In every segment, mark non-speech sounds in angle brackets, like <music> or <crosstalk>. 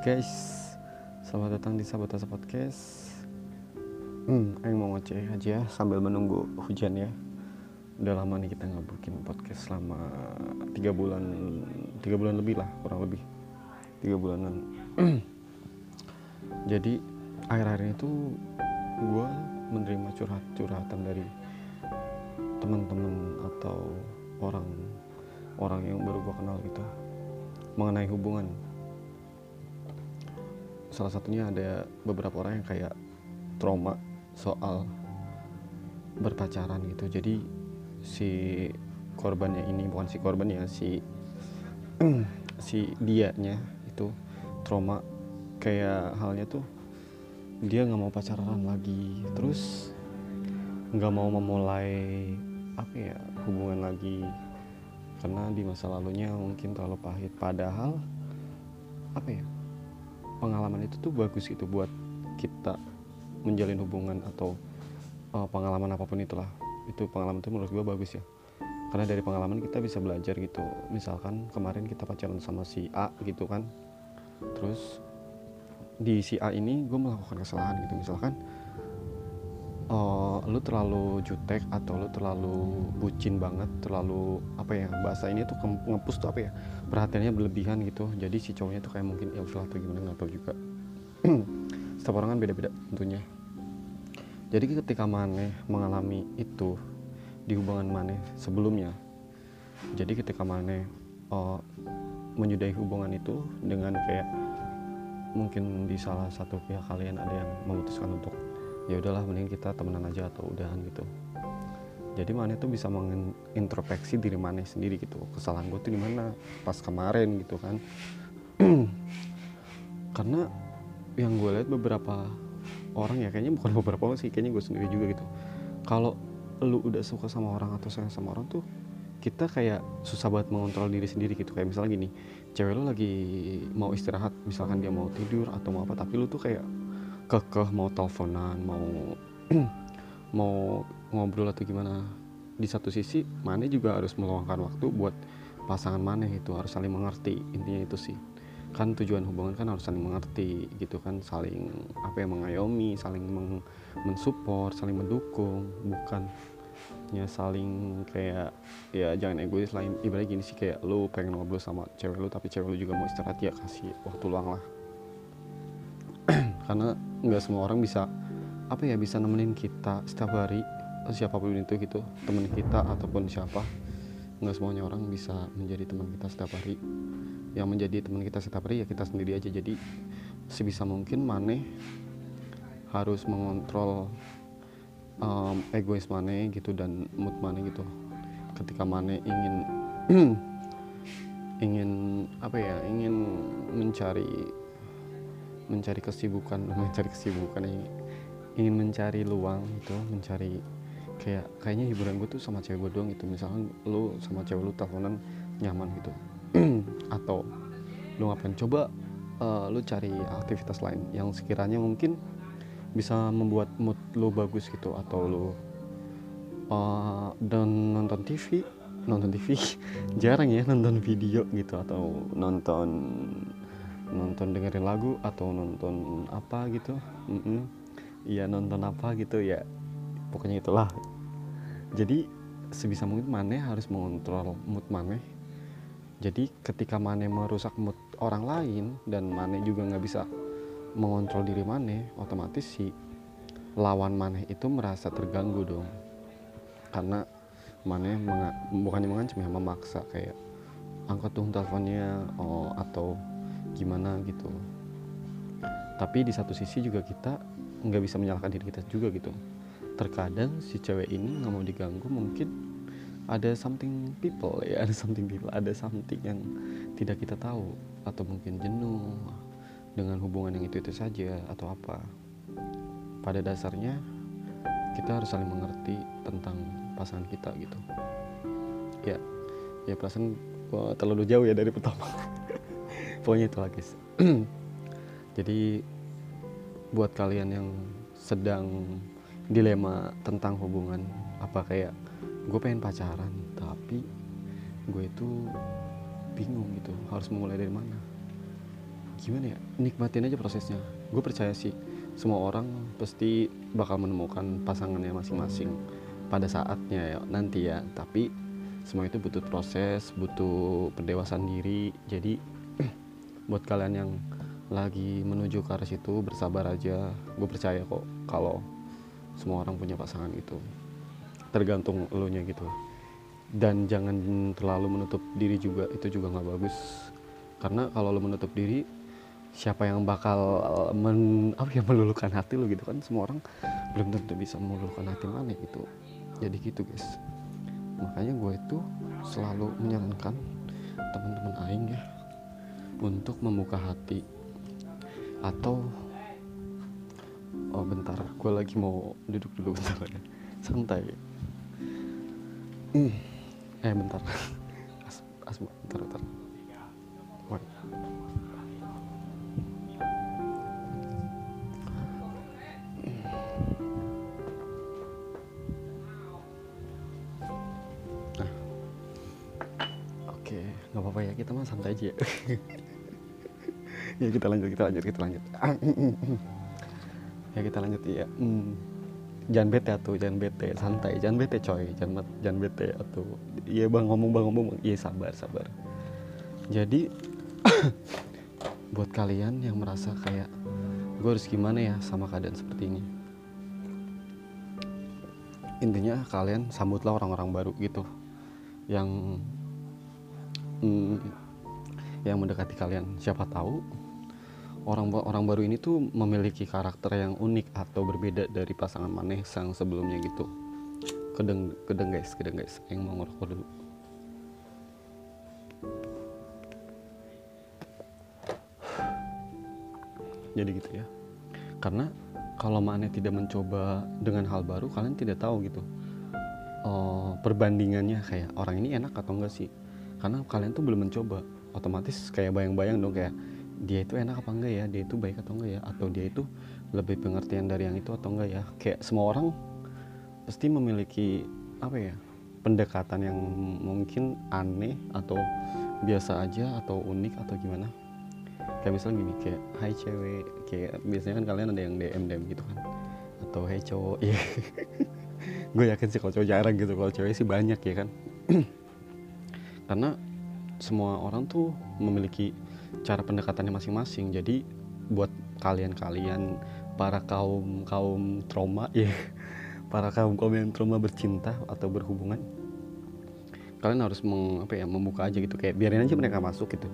guys, selamat datang di Sabotase Podcast. Hmm, Aing mau ngoceh aja sambil menunggu hujan ya. Udah lama nih kita nggak bikin podcast selama tiga bulan, tiga bulan lebih lah kurang lebih tiga bulanan. <clears throat> Jadi akhir-akhir ini tuh gue menerima curhat-curhatan dari teman-teman atau orang orang yang baru gue kenal gitu mengenai hubungan salah satunya ada beberapa orang yang kayak trauma soal berpacaran gitu. Jadi si korbannya ini bukan si korbannya si <clears throat> si dianya itu trauma. Kayak halnya tuh dia nggak mau pacaran lagi. Terus nggak mau memulai apa ya hubungan lagi. Karena di masa lalunya mungkin terlalu pahit. Padahal apa ya pengalaman itu tuh bagus gitu buat kita menjalin hubungan atau uh, pengalaman apa pun itulah. Itu pengalaman itu menurut gue bagus ya. Karena dari pengalaman kita bisa belajar gitu. Misalkan kemarin kita pacaran sama si A gitu kan. Terus di si A ini gue melakukan kesalahan gitu. Misalkan uh, lu terlalu jutek atau lu terlalu bucin banget terlalu apa ya bahasa ini tuh ngepus tuh apa ya perhatiannya berlebihan gitu. Jadi si cowoknya tuh kayak mungkin ya atau gimana nggak tahu juga. <clears throat> Setiap orang kan beda-beda tentunya. Jadi ketika Maneh mengalami itu di hubungan Maneh sebelumnya jadi ketika Maneh uh, menyudahi hubungan itu dengan kayak mungkin di salah satu pihak kalian ada yang memutuskan untuk ya udahlah mending kita temenan aja atau udahan gitu. Jadi mana tuh bisa mengintrospeksi diri mana sendiri gitu. Kesalahan gue tuh di mana? Pas kemarin gitu kan. <clears throat> Karena yang gue lihat beberapa orang ya kayaknya bukan beberapa orang sih kayaknya gue sendiri juga gitu. Kalau lu udah suka sama orang atau sayang sama orang tuh kita kayak susah banget mengontrol diri sendiri gitu. Kayak misalnya gini cewek lu lagi mau istirahat misalkan dia mau tidur atau mau apa tapi lu tuh kayak kekeh mau teleponan mau <clears throat> mau ngobrol atau gimana. Di satu sisi mana juga harus meluangkan waktu buat pasangan mana itu harus saling mengerti intinya itu sih. Kan tujuan hubungan kan harus saling mengerti gitu kan saling apa yang mengayomi saling meng, mensupport saling mendukung bukan ya saling kayak ya jangan egois lain ibaratnya gini sih kayak lu pengen ngobrol sama cewek lu tapi cewek lu juga mau istirahat ya kasih waktu luang lah. <clears throat> Karena nggak semua orang bisa apa ya bisa nemenin kita setiap hari siapa pun itu gitu temen kita ataupun siapa. Nggak semuanya orang bisa menjadi teman kita setiap hari. Yang menjadi teman kita setiap hari ya kita sendiri aja. Jadi sebisa mungkin maneh harus mengontrol um, egois maneh gitu dan mood maneh gitu. Ketika maneh ingin <clears throat> ingin apa ya ingin mencari mencari kesibukan <laughs> mencari kesibukan ini ingin mencari luang gitu mencari kayak kayaknya hiburan gue tuh sama cewek gue doang gitu. Misalnya lu sama cewek lu teleponan nyaman gitu. <clears throat> Atau lu ngapain? Coba uh, lu cari aktivitas lain yang sekiranya mungkin bisa membuat mood lu bagus gitu. Atau lu uh, dan nonton TV nonton TV <laughs> jarang ya nonton video gitu. Atau nonton nonton dengerin lagu atau nonton apa gitu. Iya mm -mm. nonton apa gitu ya. Pokoknya itulah. Jadi sebisa mungkin Mane harus mengontrol mood Mane. Jadi ketika Mane merusak mood orang lain dan Mane juga nggak bisa mengontrol diri Mane otomatis si lawan Mane itu merasa terganggu dong. Karena Mane menga bukannya mengancam ya memaksa kayak angkat tuh teleponnya oh, atau gimana gitu. Tapi di satu sisi juga kita nggak bisa menyalahkan diri kita juga gitu. Terkadang si cewek ini nggak mau diganggu mungkin ada something people ya ada something people ada something yang tidak kita tahu. Atau mungkin jenuh dengan hubungan yang itu itu saja atau apa. Pada dasarnya kita harus saling mengerti tentang pasangan kita gitu. Ya ya perasaan terlalu jauh ya dari pertama pokoknya itu lagi <clears throat> jadi buat kalian yang sedang dilema tentang hubungan apa kayak gue pengen pacaran tapi gue itu bingung gitu harus mulai dari mana. Gimana ya? Nikmatin aja prosesnya. Gue percaya sih semua orang pasti bakal menemukan pasangannya masing-masing pada saatnya ya nanti ya. Tapi semua itu butuh proses butuh pendewasaan diri. Jadi buat kalian yang lagi menuju ke arah situ bersabar aja. Gue percaya kok kalau semua orang punya pasangan itu. Tergantung elunya gitu. Dan jangan terlalu menutup diri juga itu juga nggak bagus. Karena kalau lo menutup diri siapa yang bakal men, apa ya meluluhkan hati lo gitu kan? Semua orang belum tentu bisa meluluhkan hati mana gitu. Jadi gitu guys. Makanya gue itu selalu menyarankan teman-teman aing ya untuk membuka hati atau oh bentar gue lagi mau duduk dulu <laughs> bentar ya santai hmm. eh bentar <laughs> as, as bentar bentar Wait. Nah. Oke, nggak apa-apa ya kita mah santai aja ya. <laughs> ya kita lanjut kita lanjut kita lanjut. Ya kita lanjut ya hmm. jangan bete tuh jangan bete. Santai. Jangan bete coy. Jangan jangan bete atau iya bang ngomong bang ngomong. Iya sabar sabar. Jadi <coughs> buat kalian yang merasa kayak gue harus gimana ya sama keadaan seperti ini? Intinya kalian sambutlah orang-orang baru gitu. Yang hmm, yang mendekati kalian. Siapa tahu orang orang baru ini tuh memiliki karakter yang unik atau berbeda dari pasangan maneh sang sebelumnya gitu. Kedeng kedeng guys kedeng guys yang mau ngerokok dulu. Jadi gitu ya. Karena kalau maneh tidak mencoba dengan hal baru kalian tidak tahu gitu. Oh, perbandingannya kayak orang ini enak atau enggak sih? Karena kalian tuh belum mencoba. Otomatis kayak bayang-bayang dong kayak dia itu enak apa enggak ya? Dia itu baik atau enggak ya? Atau dia itu lebih pengertian dari yang itu atau enggak ya? Kayak semua orang pasti memiliki apa ya pendekatan yang mungkin aneh atau biasa aja atau unik atau gimana. Kayak misalnya gini kayak hai cewek kayak biasanya kan kalian ada yang DM DM gitu kan. Atau hai cowok <laughs> ya gue yakin sih kalau cowok jarang gitu kalau cewek sih banyak ya kan. <clears throat> Karena semua orang tuh memiliki cara pendekatannya masing-masing. Jadi buat kalian-kalian para kaum kaum trauma <laughs> ya para kaum kaum yang trauma bercinta atau berhubungan kalian harus meng, apa ya membuka aja gitu. Kayak biarin aja mereka masuk gitu.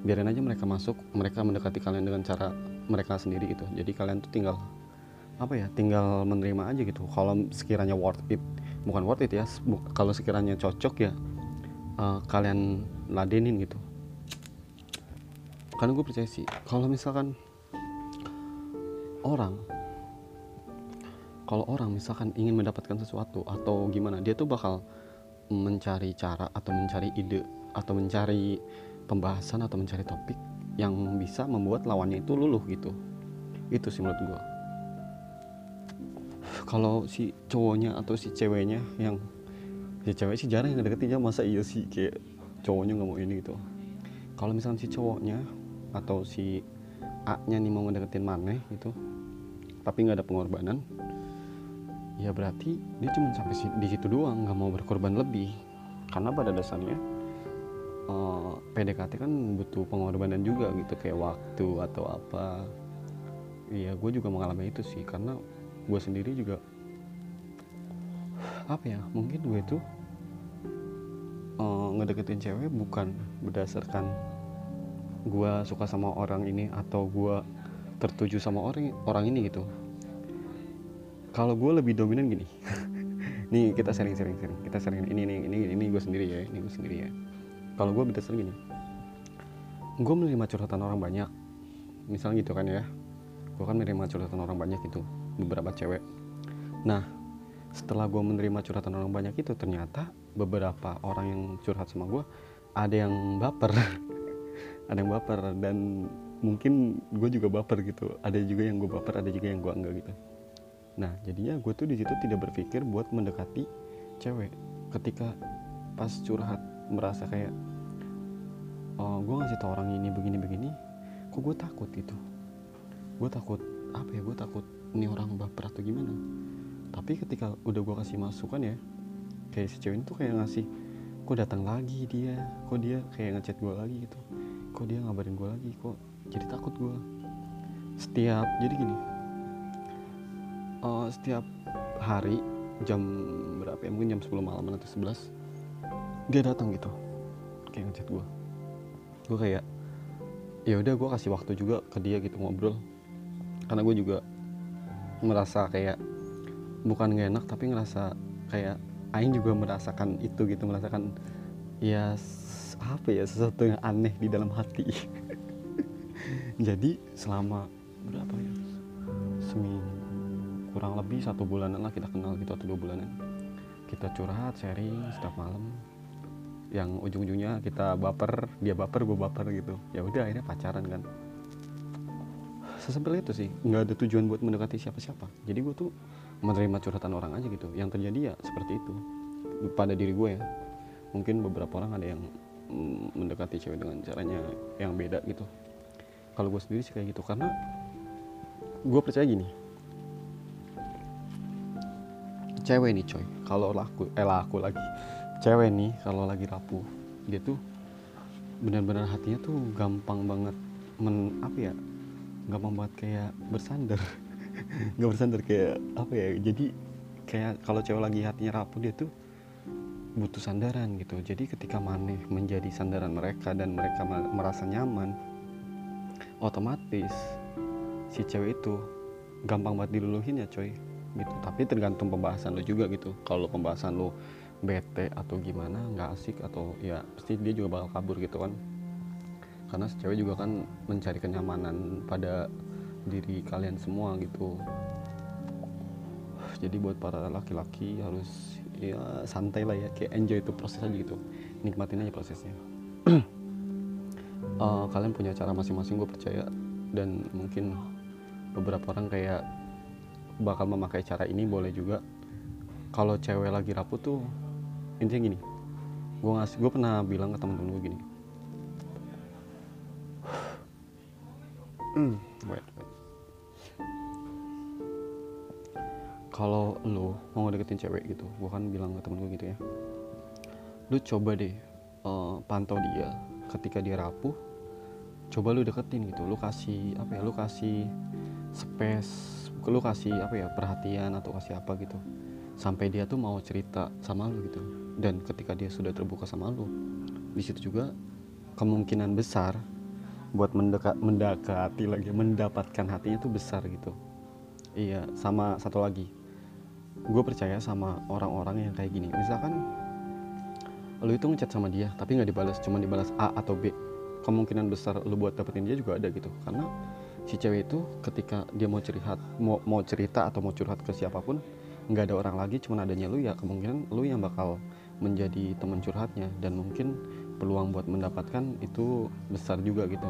Biarin aja mereka masuk mereka mendekati kalian dengan cara mereka sendiri gitu. Jadi kalian tuh tinggal apa ya tinggal menerima aja gitu. Kalau sekiranya worth it bukan worth it ya kalau sekiranya cocok ya uh, kalian ladenin gitu karena gue percaya sih kalau misalkan orang kalau orang misalkan ingin mendapatkan sesuatu atau gimana dia tuh bakal mencari cara atau mencari ide atau mencari pembahasan atau mencari topik yang bisa membuat lawannya itu luluh gitu. Itu sih menurut gue kalau si cowoknya atau si ceweknya yang si cewek sih jarang yang deketin masa iya sih kayak cowoknya nggak mau ini gitu. Kalau misalnya si cowoknya atau si A nya nih mau ngedeketin maneh gitu tapi nggak ada pengorbanan ya berarti dia cuma sampai di situ doang nggak mau berkorban lebih. Karena pada dasarnya eh, PDKT kan butuh pengorbanan juga gitu kayak waktu atau apa. Iya gue juga mengalami itu sih karena gue sendiri juga apa ya mungkin gue tuh uh, ngedeketin cewek bukan berdasarkan gue suka sama orang ini atau gue tertuju sama orang orang ini gitu. Kalau gue lebih dominan gini. <laughs> Nih kita sering sering sering kita sering ini ini ini ini gue sendiri ya ini gue sendiri ya. Kalau gue berdasar gini gue menerima curhatan orang banyak. Misalnya gitu kan ya gue kan menerima curhatan orang banyak itu beberapa cewek. Nah setelah gue menerima curhatan orang banyak itu ternyata beberapa orang yang curhat sama gue ada yang baper <laughs> ada yang baper dan mungkin gue juga baper gitu. Ada juga yang gue baper ada juga yang gue enggak gitu. Nah jadinya gue tuh di situ tidak berpikir buat mendekati cewek ketika pas curhat merasa kayak oh, gue ngasih tau orang ini begini begini kok gue takut gitu? Gue takut apa ya? Gue takut ini orang baper atau gimana? Tapi ketika udah gue kasih masukan ya kayak si cewek itu kayak ngasih kok datang lagi dia? Kok dia kayak ngechat gue lagi gitu kok dia ngabarin gue lagi? Kok jadi takut gue setiap jadi gini. Uh, setiap hari jam berapa ya? Mungkin jam 10 malam atau 11 dia datang gitu. Kayak ngechat gue gue kayak ya udah gue kasih waktu juga ke dia gitu ngobrol. Karena gue juga merasa kayak bukan gak enak tapi ngerasa kayak Aing juga merasakan itu gitu merasakan ya apa ya sesuatu yang aneh di dalam hati. <laughs> Jadi selama berapa ya? Seminggu kurang lebih satu bulanan lah kita kenal gitu atau dua bulanan. Kita curhat sharing setiap malam. Yang ujung-ujungnya kita baper dia baper gue baper gitu. Ya udah akhirnya pacaran kan. Sesimpel itu sih nggak ada tujuan buat mendekati siapa-siapa. Jadi gue tuh menerima curhatan orang aja gitu. Yang terjadi ya seperti itu. Pada diri gue ya. Mungkin beberapa orang ada yang mendekati cewek dengan caranya yang beda gitu. Kalau gue sendiri sih kayak gitu karena gue percaya gini. Cewek nih coy kalau laku eh laku lagi. Cewek nih kalau lagi rapuh dia tuh benar-benar hatinya tuh gampang banget men apa ya gampang banget kayak bersandar <laughs> nggak bersandar kayak apa ya jadi kayak kalau cewek lagi hatinya rapuh dia tuh butuh sandaran gitu. Jadi ketika maneh menjadi sandaran mereka dan mereka merasa nyaman otomatis si cewek itu gampang banget diluluhin ya coy gitu. Tapi tergantung pembahasan lo juga gitu. Kalau pembahasan lo bete atau gimana nggak asik atau ya pasti dia juga bakal kabur gitu kan. Karena si cewek juga kan mencari kenyamanan pada diri kalian semua gitu jadi buat para laki-laki harus ya santai lah ya. Kayak enjoy itu proses aja gitu. Nikmatin aja prosesnya. Uh, <clears throat> kalian punya cara masing-masing gue percaya. Dan mungkin beberapa orang kayak bakal memakai cara ini boleh juga. Kalau cewek lagi rapuh tuh intinya gini. Gue ngasih gue pernah bilang ke temen-temen gue gini. <clears throat> Wait, wait. Kalau lo mau deketin cewek gitu gue kan bilang ke temen gue gitu ya. Lu coba deh uh, pantau dia ketika dia rapuh coba lu deketin gitu. Lu kasih apa ya lu kasih space lu kasih apa ya perhatian atau kasih apa gitu. Sampai dia tuh mau cerita sama lu gitu. Dan ketika dia sudah terbuka sama lu di situ juga kemungkinan besar buat mendekat mendekati lagi mendapatkan hatinya tuh besar gitu. Iya sama satu lagi gue percaya sama orang-orang yang kayak gini. Misalkan lu itu ngechat sama dia tapi nggak dibalas cuma dibalas A atau B. Kemungkinan besar lu buat dapetin dia juga ada gitu. Karena si cewek itu ketika dia mau cerita mau mau cerita atau mau curhat ke siapa pun nggak ada orang lagi cuma adanya lu ya kemungkinan lu yang bakal menjadi teman curhatnya. Dan mungkin peluang buat mendapatkan itu besar juga gitu.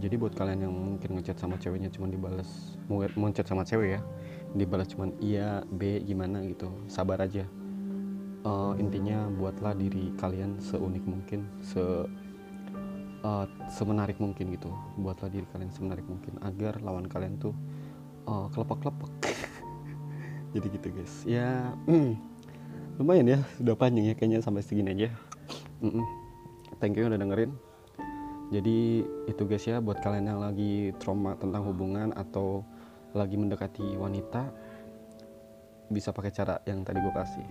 Jadi buat kalian yang mungkin ngechat sama ceweknya cuma dibalas mau ngechat sama cewek ya dibalas cuman iya B gimana? gitu. Sabar aja. Uh, intinya buatlah diri kalian seunik mungkin se uh, semenarik mungkin gitu. Buatlah diri kalian semenarik mungkin agar lawan kalian tuh uh, kelepek-kelepek. <laughs> Jadi gitu guys. Ya mm, <clears throat> lumayan ya sudah panjang ya kayaknya sampai segini aja. Mm -mm. thank you udah dengerin. Jadi itu guys ya buat kalian yang lagi trauma tentang hubungan atau lagi mendekati wanita bisa pakai cara yang tadi gue kasih.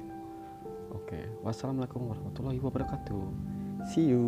Oke wassalamualaikum warahmatullahi wabarakatuh. See you